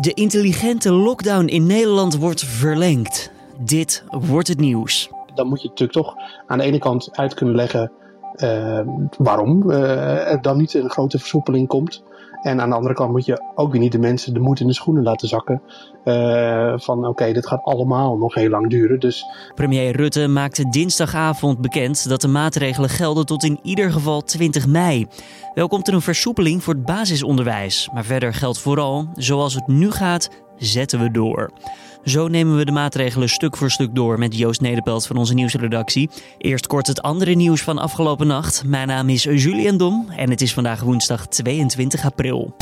De intelligente lockdown in Nederland wordt verlengd. Dit wordt het nieuws. Dan moet je natuurlijk toch aan de ene kant uit kunnen leggen uh, waarom uh, er dan niet een grote versoepeling komt. En aan de andere kant moet je ook weer niet de mensen de moed in de schoenen laten zakken. Uh, van oké, dit gaat allemaal nog heel lang duren. Dus... Premier Rutte maakte dinsdagavond bekend dat de maatregelen gelden tot in ieder geval 20 mei. Wel komt er een versoepeling voor het basisonderwijs. Maar verder geldt vooral, zoals het nu gaat, zetten we door. Zo nemen we de maatregelen stuk voor stuk door met Joost Nederpelt van onze nieuwsredactie. Eerst kort het andere nieuws van afgelopen nacht. Mijn naam is Julian Dom en het is vandaag woensdag 22 april.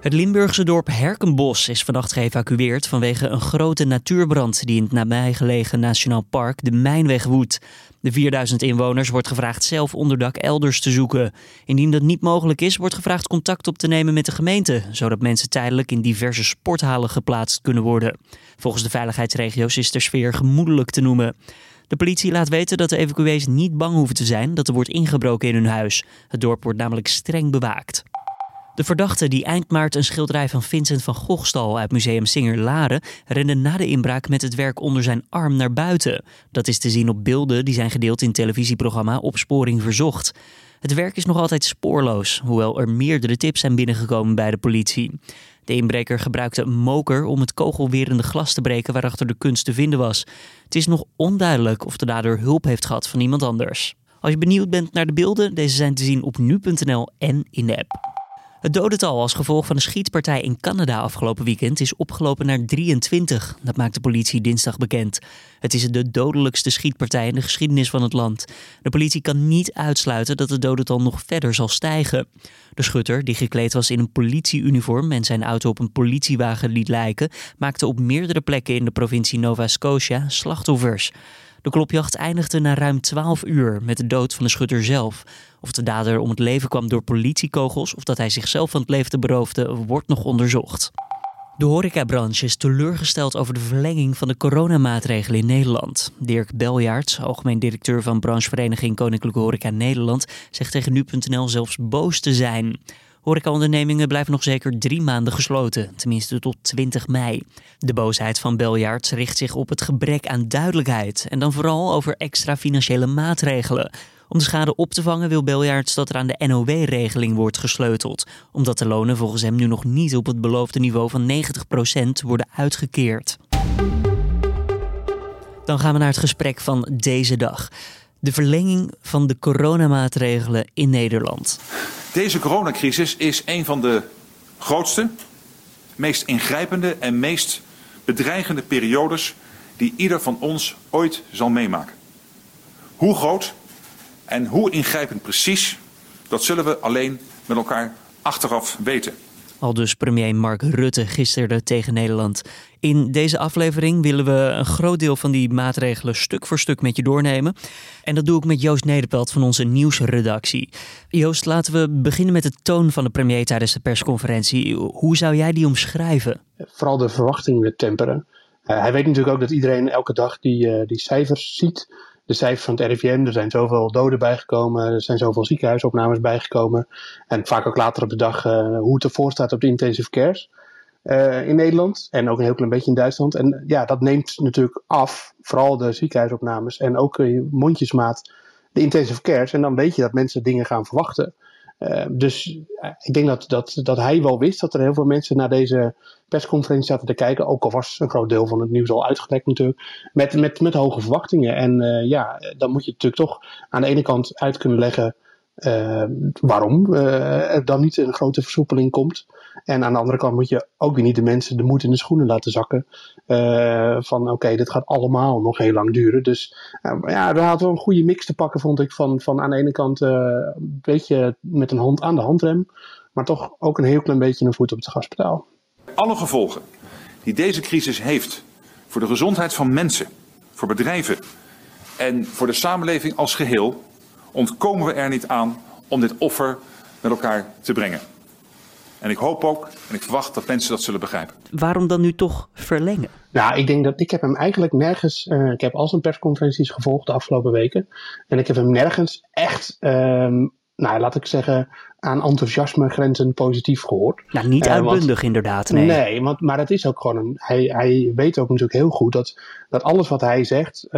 Het Limburgse dorp Herkenbos is vannacht geëvacueerd vanwege een grote natuurbrand die in het nabijgelegen Nationaal Park de Mijnweg woedt. De 4000 inwoners wordt gevraagd zelf onderdak elders te zoeken. Indien dat niet mogelijk is, wordt gevraagd contact op te nemen met de gemeente, zodat mensen tijdelijk in diverse sporthalen geplaatst kunnen worden. Volgens de veiligheidsregio's is de sfeer gemoedelijk te noemen. De politie laat weten dat de evacuees niet bang hoeven te zijn dat er wordt ingebroken in hun huis. Het dorp wordt namelijk streng bewaakt. De verdachte die eind maart een schilderij van Vincent van Gogh stal uit Museum Singer Laren, rende na de inbraak met het werk onder zijn arm naar buiten. Dat is te zien op beelden die zijn gedeeld in televisieprogramma Opsporing Verzocht. Het werk is nog altijd spoorloos, hoewel er meerdere tips zijn binnengekomen bij de politie. De inbreker gebruikte een moker om het kogelwerende glas te breken waarachter de kunst te vinden was. Het is nog onduidelijk of de dader hulp heeft gehad van iemand anders. Als je benieuwd bent naar de beelden, deze zijn te zien op nu.nl en in de app. Het dodental als gevolg van een schietpartij in Canada afgelopen weekend is opgelopen naar 23. Dat maakt de politie dinsdag bekend. Het is de dodelijkste schietpartij in de geschiedenis van het land. De politie kan niet uitsluiten dat het dodental nog verder zal stijgen. De schutter, die gekleed was in een politieuniform en zijn auto op een politiewagen liet lijken, maakte op meerdere plekken in de provincie Nova Scotia slachtoffers. De klopjacht eindigde na ruim 12 uur met de dood van de schutter zelf. Of de dader om het leven kwam door politiekogels of dat hij zichzelf van het leven beroofde, wordt nog onderzocht. De horecabranche is teleurgesteld over de verlenging van de coronamaatregelen in Nederland. Dirk Beljaerts, algemeen directeur van branchevereniging Koninklijke Horeca Nederland, zegt tegen nu.nl zelfs boos te zijn. Horecaondernemingen blijven nog zeker drie maanden gesloten, tenminste tot 20 mei. De boosheid van Beljaards richt zich op het gebrek aan duidelijkheid en dan vooral over extra financiële maatregelen. Om de schade op te vangen wil Beljaards dat er aan de NOW-regeling wordt gesleuteld, omdat de lonen volgens hem nu nog niet op het beloofde niveau van 90% worden uitgekeerd. Dan gaan we naar het gesprek van deze dag. De verlenging van de coronamaatregelen in Nederland. Deze coronacrisis is een van de grootste, meest ingrijpende en meest bedreigende periodes die ieder van ons ooit zal meemaken. Hoe groot en hoe ingrijpend precies, dat zullen we alleen met elkaar achteraf weten. Al dus premier Mark Rutte gisteren tegen Nederland. In deze aflevering willen we een groot deel van die maatregelen stuk voor stuk met je doornemen. En dat doe ik met Joost Nederpelt van onze nieuwsredactie. Joost, laten we beginnen met de toon van de premier tijdens de persconferentie. Hoe zou jij die omschrijven? Vooral de verwachtingen temperen. Uh, hij weet natuurlijk ook dat iedereen elke dag die, uh, die cijfers ziet de cijfers van het RIVM. Er zijn zoveel doden bijgekomen, er zijn zoveel ziekenhuisopnames bijgekomen. En vaak ook later op de dag uh, hoe het ervoor staat op de intensive cares. Uh, in Nederland en ook een heel klein beetje in Duitsland. En ja, dat neemt natuurlijk af, vooral de ziekenhuisopnames en ook uh, mondjesmaat de intensive cares. En dan weet je dat mensen dingen gaan verwachten. Uh, dus ik denk dat, dat, dat hij wel wist dat er heel veel mensen naar deze persconferentie zaten te kijken. Ook al was een groot deel van het nieuws al uitgelekt natuurlijk. Met, met, met hoge verwachtingen. En uh, ja, dan moet je natuurlijk toch aan de ene kant uit kunnen leggen uh, waarom er dan niet een grote versoepeling komt. En aan de andere kant moet je ook weer niet de mensen de moed in de schoenen laten zakken. Uh, van oké, dit gaat allemaal nog heel lang duren. Dus ja, daar hadden we een goede mix te pakken, vond ik. Van, van aan de ene kant een beetje met een hand aan de handrem. Maar toch ook een heel klein beetje een voet op het gaspedaal. Alle gevolgen die deze crisis heeft voor de gezondheid van mensen, voor bedrijven en voor de samenleving als geheel, ontkomen we er niet aan om dit offer met elkaar te brengen. En ik hoop ook en ik verwacht dat mensen dat zullen begrijpen. Waarom dan nu toch verlengen? Nou, ik denk dat ik heb hem eigenlijk nergens. Uh, ik heb al zijn persconferenties gevolgd de afgelopen weken. En ik heb hem nergens echt um, nou, laat ik zeggen, aan enthousiasme grenzen positief gehoord. Nou, niet uitbundig inderdaad, nee. Nee, want, maar het is ook gewoon een, hij, hij weet ook natuurlijk heel goed dat, dat alles wat hij zegt,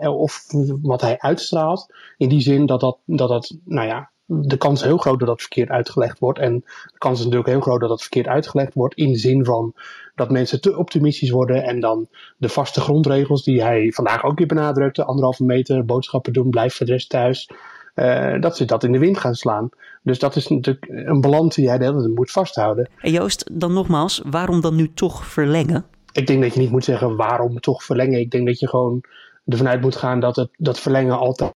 of wat hij uitstraalt, in die zin dat dat, dat, dat nou ja, de kans is heel groot dat dat verkeerd uitgelegd wordt. En de kans is natuurlijk heel groot dat dat verkeerd uitgelegd wordt. In de zin van dat mensen te optimistisch worden. En dan de vaste grondregels die hij vandaag ook weer benadrukte. Anderhalve meter, boodschappen doen, blijf voor de rest thuis. Uh, dat ze dat in de wind gaan slaan. Dus dat is natuurlijk een balans die hij de hele tijd moet vasthouden. En Joost, dan nogmaals, waarom dan nu toch verlengen? Ik denk dat je niet moet zeggen waarom toch verlengen. Ik denk dat je gewoon ervan uit moet gaan dat het, dat verlengen altijd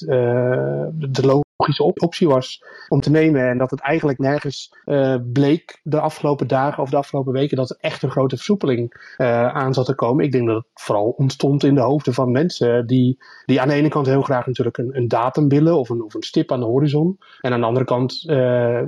uh, de logische optie was om te nemen. En dat het eigenlijk nergens uh, bleek de afgelopen dagen of de afgelopen weken dat er echt een grote versoepeling uh, aan zat te komen. Ik denk dat het vooral ontstond in de hoofden van mensen die, die aan de ene kant heel graag natuurlijk een, een datum willen of een, of een stip aan de horizon. En aan de andere kant uh,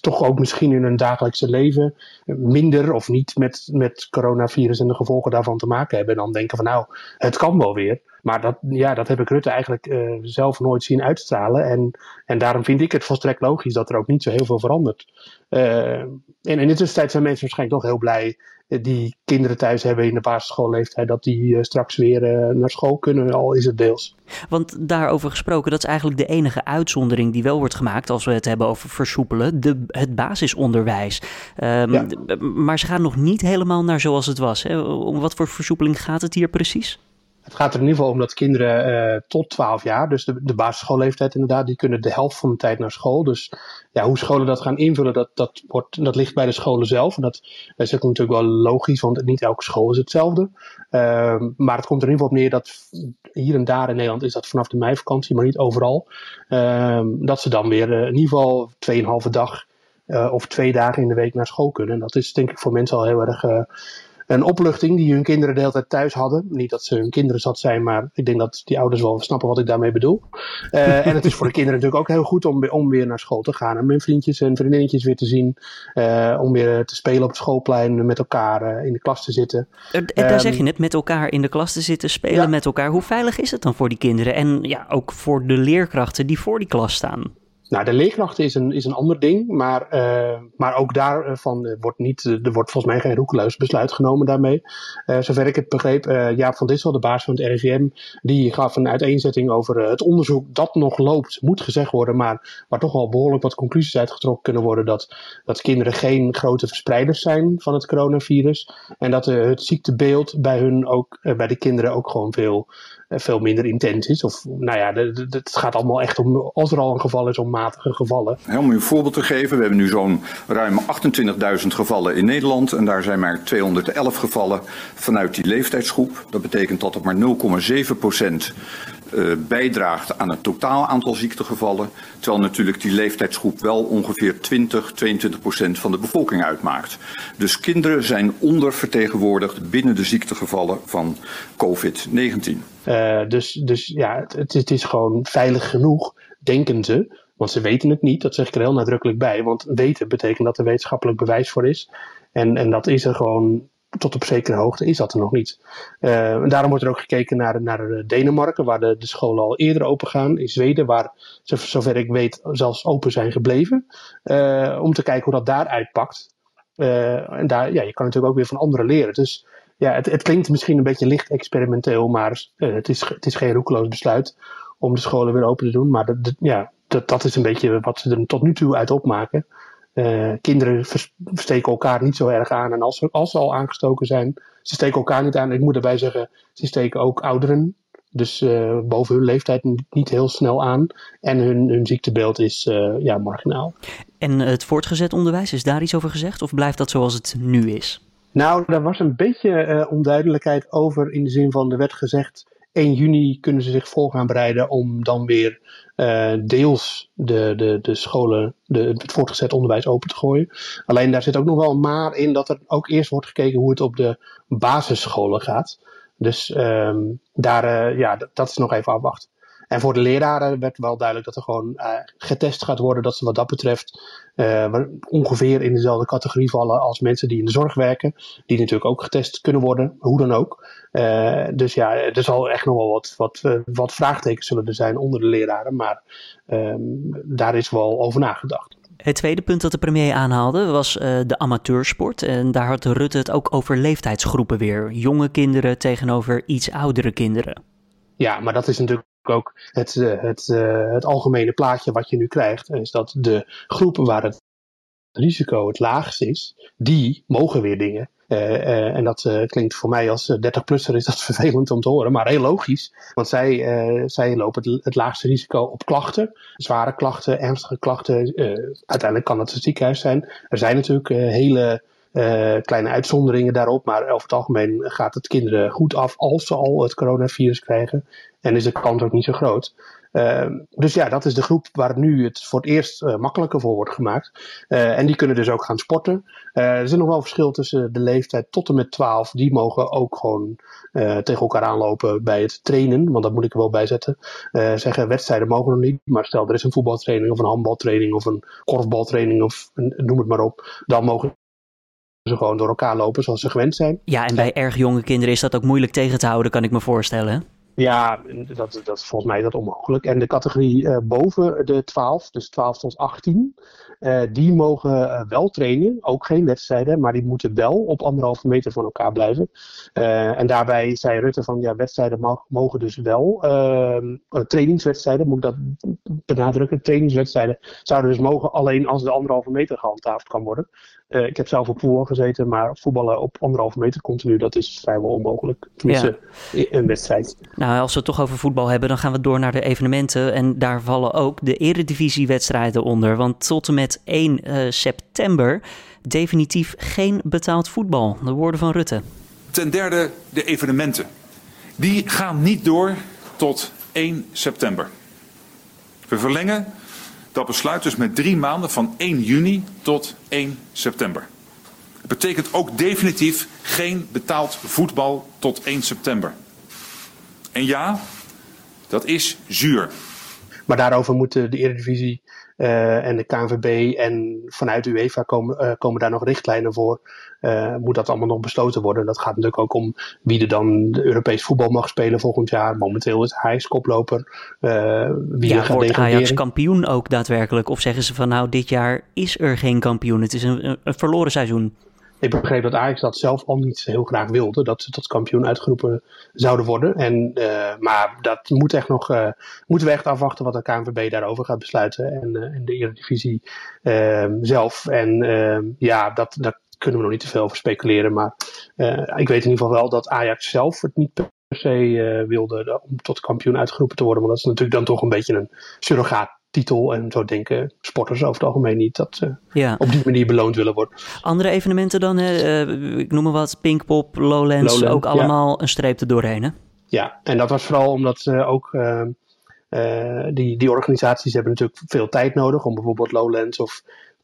toch ook misschien in hun dagelijkse leven minder of niet met, met coronavirus en de gevolgen daarvan te maken hebben. En dan denken van nou, het kan wel weer. Maar dat, ja, dat heb ik Rutte eigenlijk uh, zelf nooit zien uitstralen. En, en daarom vind ik het volstrekt logisch dat er ook niet zo heel veel verandert. Uh, en in de tussentijd zijn mensen waarschijnlijk toch heel blij eh, die kinderen thuis hebben in de basisschoolleeftijd, dat die straks weer naar school kunnen, al is het deels. Want daarover gesproken, dat is eigenlijk de enige uitzondering die wel wordt gemaakt als we het hebben over versoepelen, de, het basisonderwijs. Um, ja. Maar ze gaan nog niet helemaal naar zoals het was. Hè? Om wat voor versoepeling gaat het hier precies? Het gaat er in ieder geval om dat kinderen uh, tot 12 jaar, dus de, de basisschoolleeftijd inderdaad, die kunnen de helft van de tijd naar school. Dus ja, hoe scholen dat gaan invullen, dat, dat, wordt, dat ligt bij de scholen zelf. En dat is natuurlijk wel logisch, want niet elke school is hetzelfde. Uh, maar het komt er in ieder geval op neer dat hier en daar in Nederland is dat vanaf de meivakantie, maar niet overal. Uh, dat ze dan weer uh, in ieder geval 2,5 dag uh, of twee dagen in de week naar school kunnen. En dat is denk ik voor mensen al heel erg een opluchting die hun kinderen de hele tijd thuis hadden. Niet dat ze hun kinderen zat zijn, maar ik denk dat die ouders wel snappen wat ik daarmee bedoel. Uh, en het is voor de kinderen natuurlijk ook heel goed om, om weer naar school te gaan. En mijn vriendjes en vriendinnetjes weer te zien. Uh, om weer te spelen op het schoolplein, met elkaar uh, in de klas te zitten. En daar um, zeg je net, met elkaar in de klas te zitten, spelen ja. met elkaar. Hoe veilig is het dan voor die kinderen? En ja, ook voor de leerkrachten die voor die klas staan? Nou, de leerkrachten is een, is een ander ding, maar, uh, maar ook daarvan uh, wordt niet, er wordt volgens mij geen roekeloos besluit genomen daarmee. Zover ik het begreep, Jaap van Dissel, de baas van het RIVM, die gaf een uiteenzetting over het onderzoek dat nog loopt, moet gezegd worden, maar waar toch wel behoorlijk wat conclusies uitgetrokken kunnen worden dat, dat kinderen geen grote verspreiders zijn van het coronavirus en dat het ziektebeeld bij hun ook, bij de kinderen ook gewoon veel veel minder intens is. Of nou ja, het gaat allemaal echt om, als er al een geval is, om matige gevallen. om u een voorbeeld te geven, we hebben nu zo'n ruim 28.000 gevallen in Nederland. En daar zijn maar 211 gevallen vanuit die leeftijdsgroep. Dat betekent dat er maar 0,7 procent uh, bijdraagt aan het totaal aantal ziektegevallen. Terwijl natuurlijk die leeftijdsgroep wel ongeveer 20, 22 procent van de bevolking uitmaakt. Dus kinderen zijn ondervertegenwoordigd binnen de ziektegevallen van COVID-19. Uh, dus, dus ja, het, het is gewoon veilig genoeg, denken ze. Want ze weten het niet, dat zeg ik er heel nadrukkelijk bij. Want weten betekent dat er wetenschappelijk bewijs voor is. En, en dat is er gewoon tot op zekere hoogte is dat er nog niet. Uh, en daarom wordt er ook gekeken naar, naar Denemarken, waar de, de scholen al eerder open gaan. In Zweden, waar zover ik weet zelfs open zijn gebleven. Uh, om te kijken hoe dat daar uitpakt. En daar, ja, je kan natuurlijk ook weer van anderen leren. Dus ja, het, het klinkt misschien een beetje licht experimenteel, maar het, is, het is geen roekeloos besluit om de scholen weer open te doen. Maar ja, dat, dat is een beetje wat ze er tot nu toe uit opmaken. Uh, kinderen steken elkaar niet zo erg aan. En als ze, als ze al aangestoken zijn, ze steken elkaar niet aan. Ik moet erbij zeggen, ze steken ook ouderen. Dus uh, boven hun leeftijd niet heel snel aan. En hun, hun ziektebeeld is uh, ja, marginaal. En het voortgezet onderwijs, is daar iets over gezegd? Of blijft dat zoals het nu is? Nou, daar was een beetje onduidelijkheid over. In de zin van, er werd gezegd 1 juni kunnen ze zich voor gaan bereiden om dan weer uh, deels de, de, de scholen, de, het voortgezet onderwijs open te gooien. Alleen daar zit ook nog wel een maar in dat er ook eerst wordt gekeken hoe het op de basisscholen gaat. Dus um, daar, uh, ja, dat is nog even afwachten. En voor de leraren werd wel duidelijk dat er gewoon uh, getest gaat worden. Dat ze wat dat betreft uh, ongeveer in dezelfde categorie vallen als mensen die in de zorg werken. Die natuurlijk ook getest kunnen worden, hoe dan ook. Uh, dus ja, er zal echt nog wel wat, wat, wat vraagtekens zullen er zijn onder de leraren. Maar um, daar is wel over nagedacht. Het tweede punt dat de premier aanhaalde was uh, de amateursport. En daar had Rutte het ook over leeftijdsgroepen weer. Jonge kinderen tegenover iets oudere kinderen. Ja, maar dat is natuurlijk ook het, het, uh, het algemene plaatje wat je nu krijgt. Is dat de groepen waar het risico het laagst is, die mogen weer dingen. Uh, en dat klinkt voor mij als 30-plusser is dat vervelend om te horen, maar heel logisch. Want zij, zij lopen het, het, laagste risico op klachten, zware klachten, ernstige klachten. uiteindelijk kan het een ziekenhuis zijn. Er zijn natuurlijk hele kleine uitzonderingen daarop, maar over het algemeen gaat het kinderen goed af als ze al het coronavirus krijgen. En is de kans ook niet zo groot. Uh, dus ja, dat is de groep waar nu het voor het eerst uh, makkelijker voor wordt gemaakt. Uh, en die kunnen dus ook gaan sporten. er is nog wel verschil tussen de leeftijd tot en met 12. Die mogen ook gewoon tegen elkaar aanlopen bij het trainen. Want dat moet ik er wel bij zetten. zeggen wedstrijden mogen nog niet. Maar stel er is een voetbaltraining of een handbaltraining of een korfbaltraining of noem het maar op. Dan mogen ze gewoon door elkaar lopen zoals ze gewend zijn. Ja, en bij erg jonge kinderen is dat ook moeilijk tegen te houden, kan ik me voorstellen. Ja, dat, dat, volgens mij is dat onmogelijk. En de categorie uh, boven de 12, dus 12 tot 18, uh, die mogen uh, wel trainen. Ook geen wedstrijden, maar die moeten wel op anderhalve meter van elkaar blijven. en daarbij zei Rutte van ja, wedstrijden mogen dus wel. Trainingswedstrijden, moet ik dat benadrukken. Trainingswedstrijden zouden dus mogen alleen als de anderhalve meter gehandhaafd kan worden. Uh, ik heb zelf op voetbal gezeten, maar voetballen op anderhalve meter continu, dat is vrijwel onmogelijk. Tenminste, ja. een wedstrijd. Nou, als we het toch over voetbal hebben, dan gaan we door naar de evenementen. En daar vallen ook de eredivisiewedstrijden onder. Want tot en met 1 uh, september definitief geen betaald voetbal. De woorden van Rutte. Ten derde de evenementen. Die gaan niet door tot 1 september. We verlengen dat besluit dus met drie maanden van 1 juni tot 1 september. Het betekent ook definitief geen betaald voetbal tot 1 september. En ja, dat is zuur. Maar daarover moeten de Eredivisie uh, en de KNVB en vanuit UEFA komen, uh, komen daar nog richtlijnen voor. Uh, moet dat allemaal nog besloten worden. Dat gaat natuurlijk ook om wie er dan de Europees voetbal mag spelen volgend jaar. Momenteel is Ajax koploper. wie ja, gaat wordt Ajax kampioen ook daadwerkelijk? Of zeggen ze van nou, dit jaar is er geen kampioen. Het is een, een verloren seizoen. Ik begreep dat Ajax dat zelf al niet heel graag wilde, dat ze tot kampioen uitgeroepen zouden worden. En, uh, maar dat moet echt nog, uh, moeten we echt afwachten wat de KNVB daarover gaat besluiten. En, uh, en de Eredivisie ehm, zelf. En ehm, ja, dat, daar kunnen we nog niet te veel over speculeren. Maar ik weet in ieder geval wel dat Ajax zelf het niet per se wilde om tot kampioen uitgeroepen te worden. Want dat is natuurlijk dan toch een beetje een surrogaat titel. En zo denken sporters over het algemeen niet dat ze ja. op die manier beloond willen worden. Andere evenementen dan, uh, ik noem maar wat, Pinkpop, Lowlands, Lowland, ook allemaal ja. een streep er doorheen hè? Ja, en dat was vooral omdat ze ook... Uh, die, die organisaties hebben natuurlijk veel tijd nodig om bijvoorbeeld Lowlands of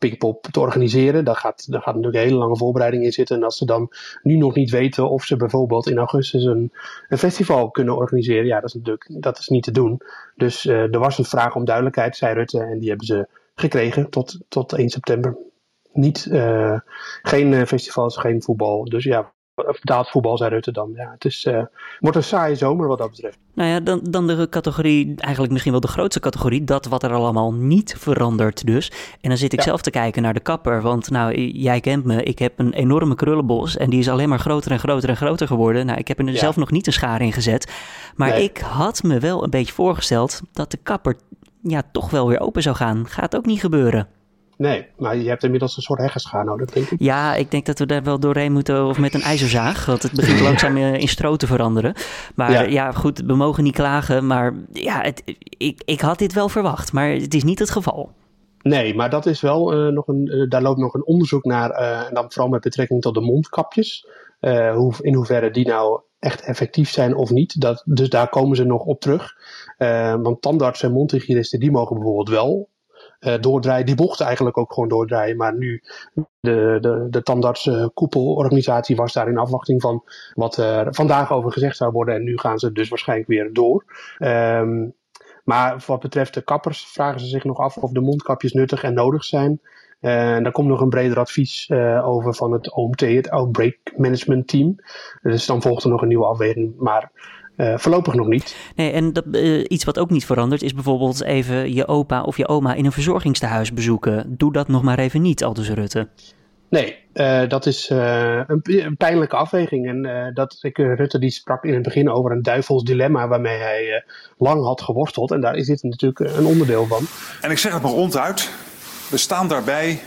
Pinkpop te organiseren. Daar gaat, daar gaat natuurlijk een hele lange voorbereiding in zitten. En als ze dan nu nog niet weten of ze bijvoorbeeld in augustus een, een festival kunnen organiseren, ja, dat is natuurlijk dat is niet te doen. Dus uh, er was een vraag om duidelijkheid, zei Rutte, en die hebben ze gekregen tot, tot 1 september. Niet, uh, geen festivals, geen voetbal. Dus ja, betaald voetbal, zei Rutte dan. Ja, het is, uh, wordt een saaie zomer wat dat betreft. Nou ja, dan, dan de categorie, eigenlijk misschien wel de grootste categorie, dat wat er allemaal niet verandert dus. En dan zit ik ja. zelf te kijken naar de kapper, want nou, jij kent me, ik heb een enorme krullenbos en die is alleen maar groter en groter en groter geworden. Nou, ik heb er ja. zelf nog niet een schaar in gezet, maar nee. ik had me wel een beetje voorgesteld dat de kapper ja, toch wel weer open zou gaan. Gaat ook niet gebeuren. Nee, maar je hebt inmiddels een soort heggeschaar nodig, denk ik. Ja, ik denk dat we daar wel doorheen moeten, of met een ijzerzaag. Want het begint langzaam in stro te veranderen. Maar ja. ja. goed, we mogen niet klagen. Maar ja, het, ik, ik had dit wel verwacht, maar het is niet het geval. Nee, maar dat is wel uh, nog een, uh, daar loopt nog een onderzoek naar. Uh, en dan vooral met betrekking tot de mondkapjes. hoe, in hoeverre die nou echt effectief zijn of niet. Dat, dus daar komen ze nog op terug. want tandartsen en mondhygiënisten die mogen bijvoorbeeld wel uh, doordraaien. Die mochten eigenlijk ook gewoon doordraaien. Maar nu, de, de, de tandartskoepelorganisatie was daar in afwachting van wat er vandaag over gezegd zou worden. En nu gaan ze dus waarschijnlijk weer door. Um, Maar wat betreft de kappers vragen ze zich nog af of de mondkapjes nuttig en nodig zijn. En daar komt nog een breder advies over van het OMT, het Outbreak Management Team. Dus dan volgt er nog een nieuwe afweging, maar uh, voorlopig nog niet. Nee, en dat, iets wat ook niet verandert is bijvoorbeeld even je opa of je oma in een verzorgingstehuis bezoeken. Doe dat nog maar even niet, Aldus Rutte. Nee, uh, dat is uh, een, een, pijnlijke afweging. En uh, dat, ik, Rutte die sprak in het begin over een duivels dilemma waarmee hij lang had geworsteld. En daar is dit natuurlijk een onderdeel van. En ik zeg het maar ronduit. We staan daarbij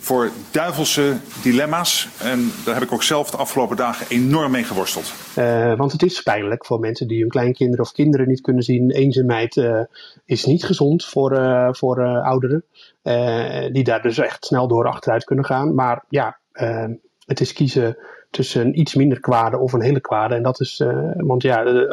voor duivelse dilemma's. En daar heb ik ook zelf de afgelopen dagen enorm mee geworsteld. Uh, want het is pijnlijk voor mensen die hun kleinkinderen of kinderen niet kunnen zien. Eenzaamheid uh, is niet gezond voor, uh, voor ouderen. die daar dus echt snel door achteruit kunnen gaan. Maar ja, het is kiezen tussen een iets minder kwade of een hele kwade. En dat is, uh, want ja, uh,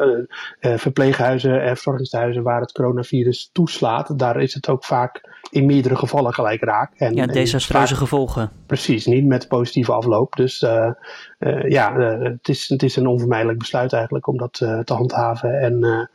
uh, verpleeghuizen en verzorgingshuizen waar het coronavirus toeslaat, daar is het ook vaak in meerdere gevallen gelijk raak. En, ja, desastreuze vaak, gevolgen. Precies, niet met positieve afloop. Dus ja, het, is, het is een onvermijdelijk besluit eigenlijk om dat te handhaven. En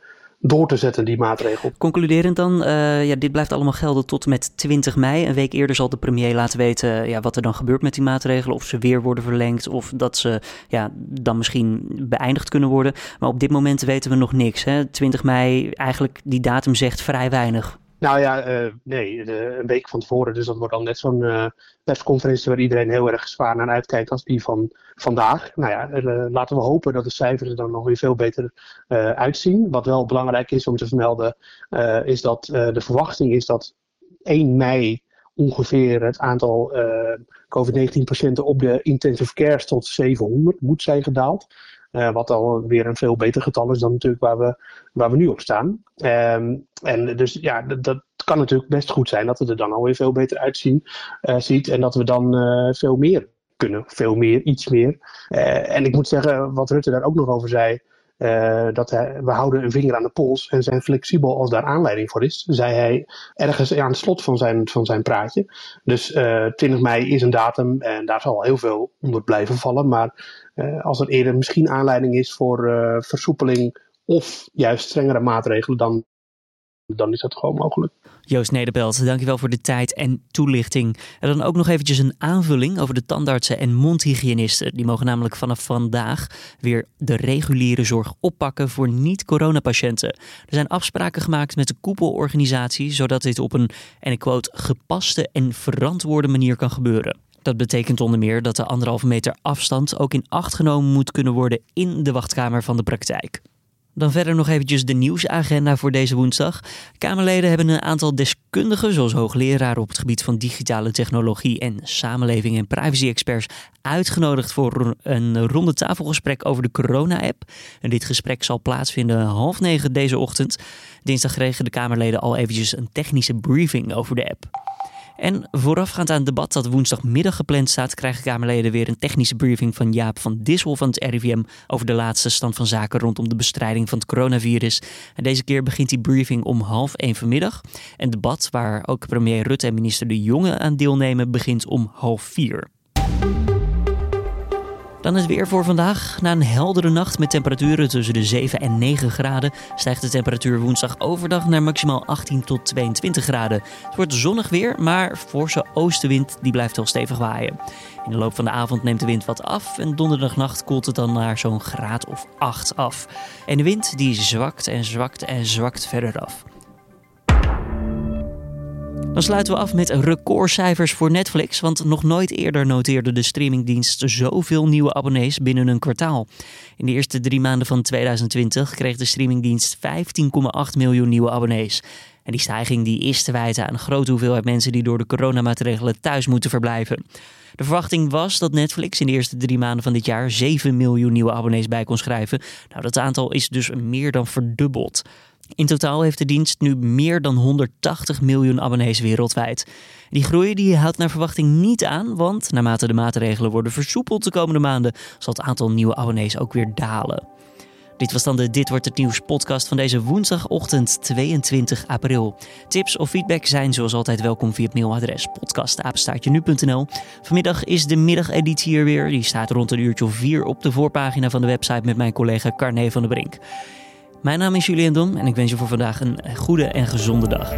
door te zetten, die maatregel. Concluderend dan, uh, ja, dit blijft allemaal gelden tot met 20 mei. Een week eerder zal de premier laten weten ja, wat er dan gebeurt met die maatregelen. Of ze weer worden verlengd of dat ze ja, dan misschien beëindigd kunnen worden. Maar op dit moment weten we nog niks. Hè? 20 mei, eigenlijk die datum zegt vrij weinig. Nou ja, uh, nee, een week van tevoren. Dus dat wordt dan net zo'n uh, persconferentie waar iedereen heel erg zwaar naar uitkijkt als die van vandaag. Nou ja, uh, laten we hopen dat de cijfers er dan nog weer veel beter uitzien. Wat wel belangrijk is om te vermelden, is dat de verwachting is dat 1 mei ongeveer het aantal COVID-19-patiënten op de intensive care tot 700 moet zijn gedaald. Uh, wat al weer een veel beter getal is dan natuurlijk waar we, waar we nu op staan. Um, en dus ja, dat, kan natuurlijk best goed zijn dat het er dan alweer veel beter uitzien uh, ziet. En dat we dan uh, veel meer kunnen. Veel meer, iets meer. en ik moet zeggen, wat Rutte daar ook nog over zei. Uh, dat hij, we houden een vinger aan de pols en zijn flexibel als daar aanleiding voor is, zei hij ergens aan het slot van zijn, van zijn praatje. Dus uh, 20 mei is een datum en daar zal heel veel onder blijven vallen. Maar uh, als er eerder misschien aanleiding is voor versoepeling of juist strengere maatregelen, dan, dan is dat gewoon mogelijk. Joost Nederbelt, dankjewel voor de tijd en toelichting. En dan ook nog eventjes een aanvulling over de tandartsen en mondhygiënisten. Die mogen namelijk vanaf vandaag weer de reguliere zorg oppakken voor niet-coronapatiënten. Er zijn afspraken gemaakt met de koepelorganisatie, zodat dit op een, en ik quote, gepaste en verantwoorde manier kan gebeuren. Dat betekent onder meer dat de anderhalve meter afstand ook in acht genomen moet kunnen worden in de wachtkamer van de praktijk. Dan verder nog eventjes de nieuwsagenda voor deze woensdag. Kamerleden hebben een aantal deskundigen, zoals hoogleraren op het gebied van digitale technologie en samenleving en privacy-experts, uitgenodigd voor een ronde tafelgesprek over de corona-app. En dit gesprek zal plaatsvinden half negen deze ochtend. Dinsdag kregen de Kamerleden al eventjes een technische briefing over de app. En voorafgaand aan het debat dat woensdagmiddag gepland staat, krijgen Kamerleden weer een technische briefing van Jaap van Dissel van het RIVM over de laatste stand van zaken rondom de bestrijding van het coronavirus. En deze keer begint die briefing om half één vanmiddag. En het debat, waar ook premier Rutte en minister De Jonge aan deelnemen, begint om half vier. Dan het weer voor vandaag. Na een heldere nacht met temperaturen tussen de 7 en 9 graden stijgt de temperatuur woensdag overdag naar maximaal 18 tot 22 graden. Het wordt zonnig weer, maar forse oostenwind die blijft wel stevig waaien. In de loop van de avond neemt de wind wat af en donderdagnacht koelt het dan naar zo'n graad of 8 af. En de wind die zwakt en zwakt en zwakt verder af. Dan sluiten we af met recordcijfers voor Netflix, want nog nooit eerder noteerde de streamingdienst zoveel nieuwe abonnees binnen een kwartaal. In de eerste drie maanden van 2020 kreeg de streamingdienst 15,8 miljoen nieuwe abonnees. En die stijging die is te wijten aan een grote hoeveelheid mensen die door de coronamaatregelen thuis moeten verblijven. De verwachting was dat Netflix in de eerste drie maanden van dit jaar 7 miljoen nieuwe abonnees bij kon schrijven. Nou, dat aantal is dus meer dan verdubbeld. In totaal heeft de dienst nu meer dan 180 miljoen abonnees wereldwijd. Die groei die houdt naar verwachting niet aan, want naarmate de maatregelen worden versoepeld de komende maanden, zal het aantal nieuwe abonnees ook weer dalen. Dit was dan de Dit wordt het nieuws podcast van deze woensdagochtend 22 april. Tips of feedback zijn zoals altijd welkom via het mailadres podcastapenstaartje.nu.nl. Vanmiddag is de middageditie hier weer. Die staat rond een uurtje of vier op de voorpagina van de website met mijn collega Carne van der Brink. Mijn naam is Julian Dom en ik wens je voor vandaag een goede en gezonde dag.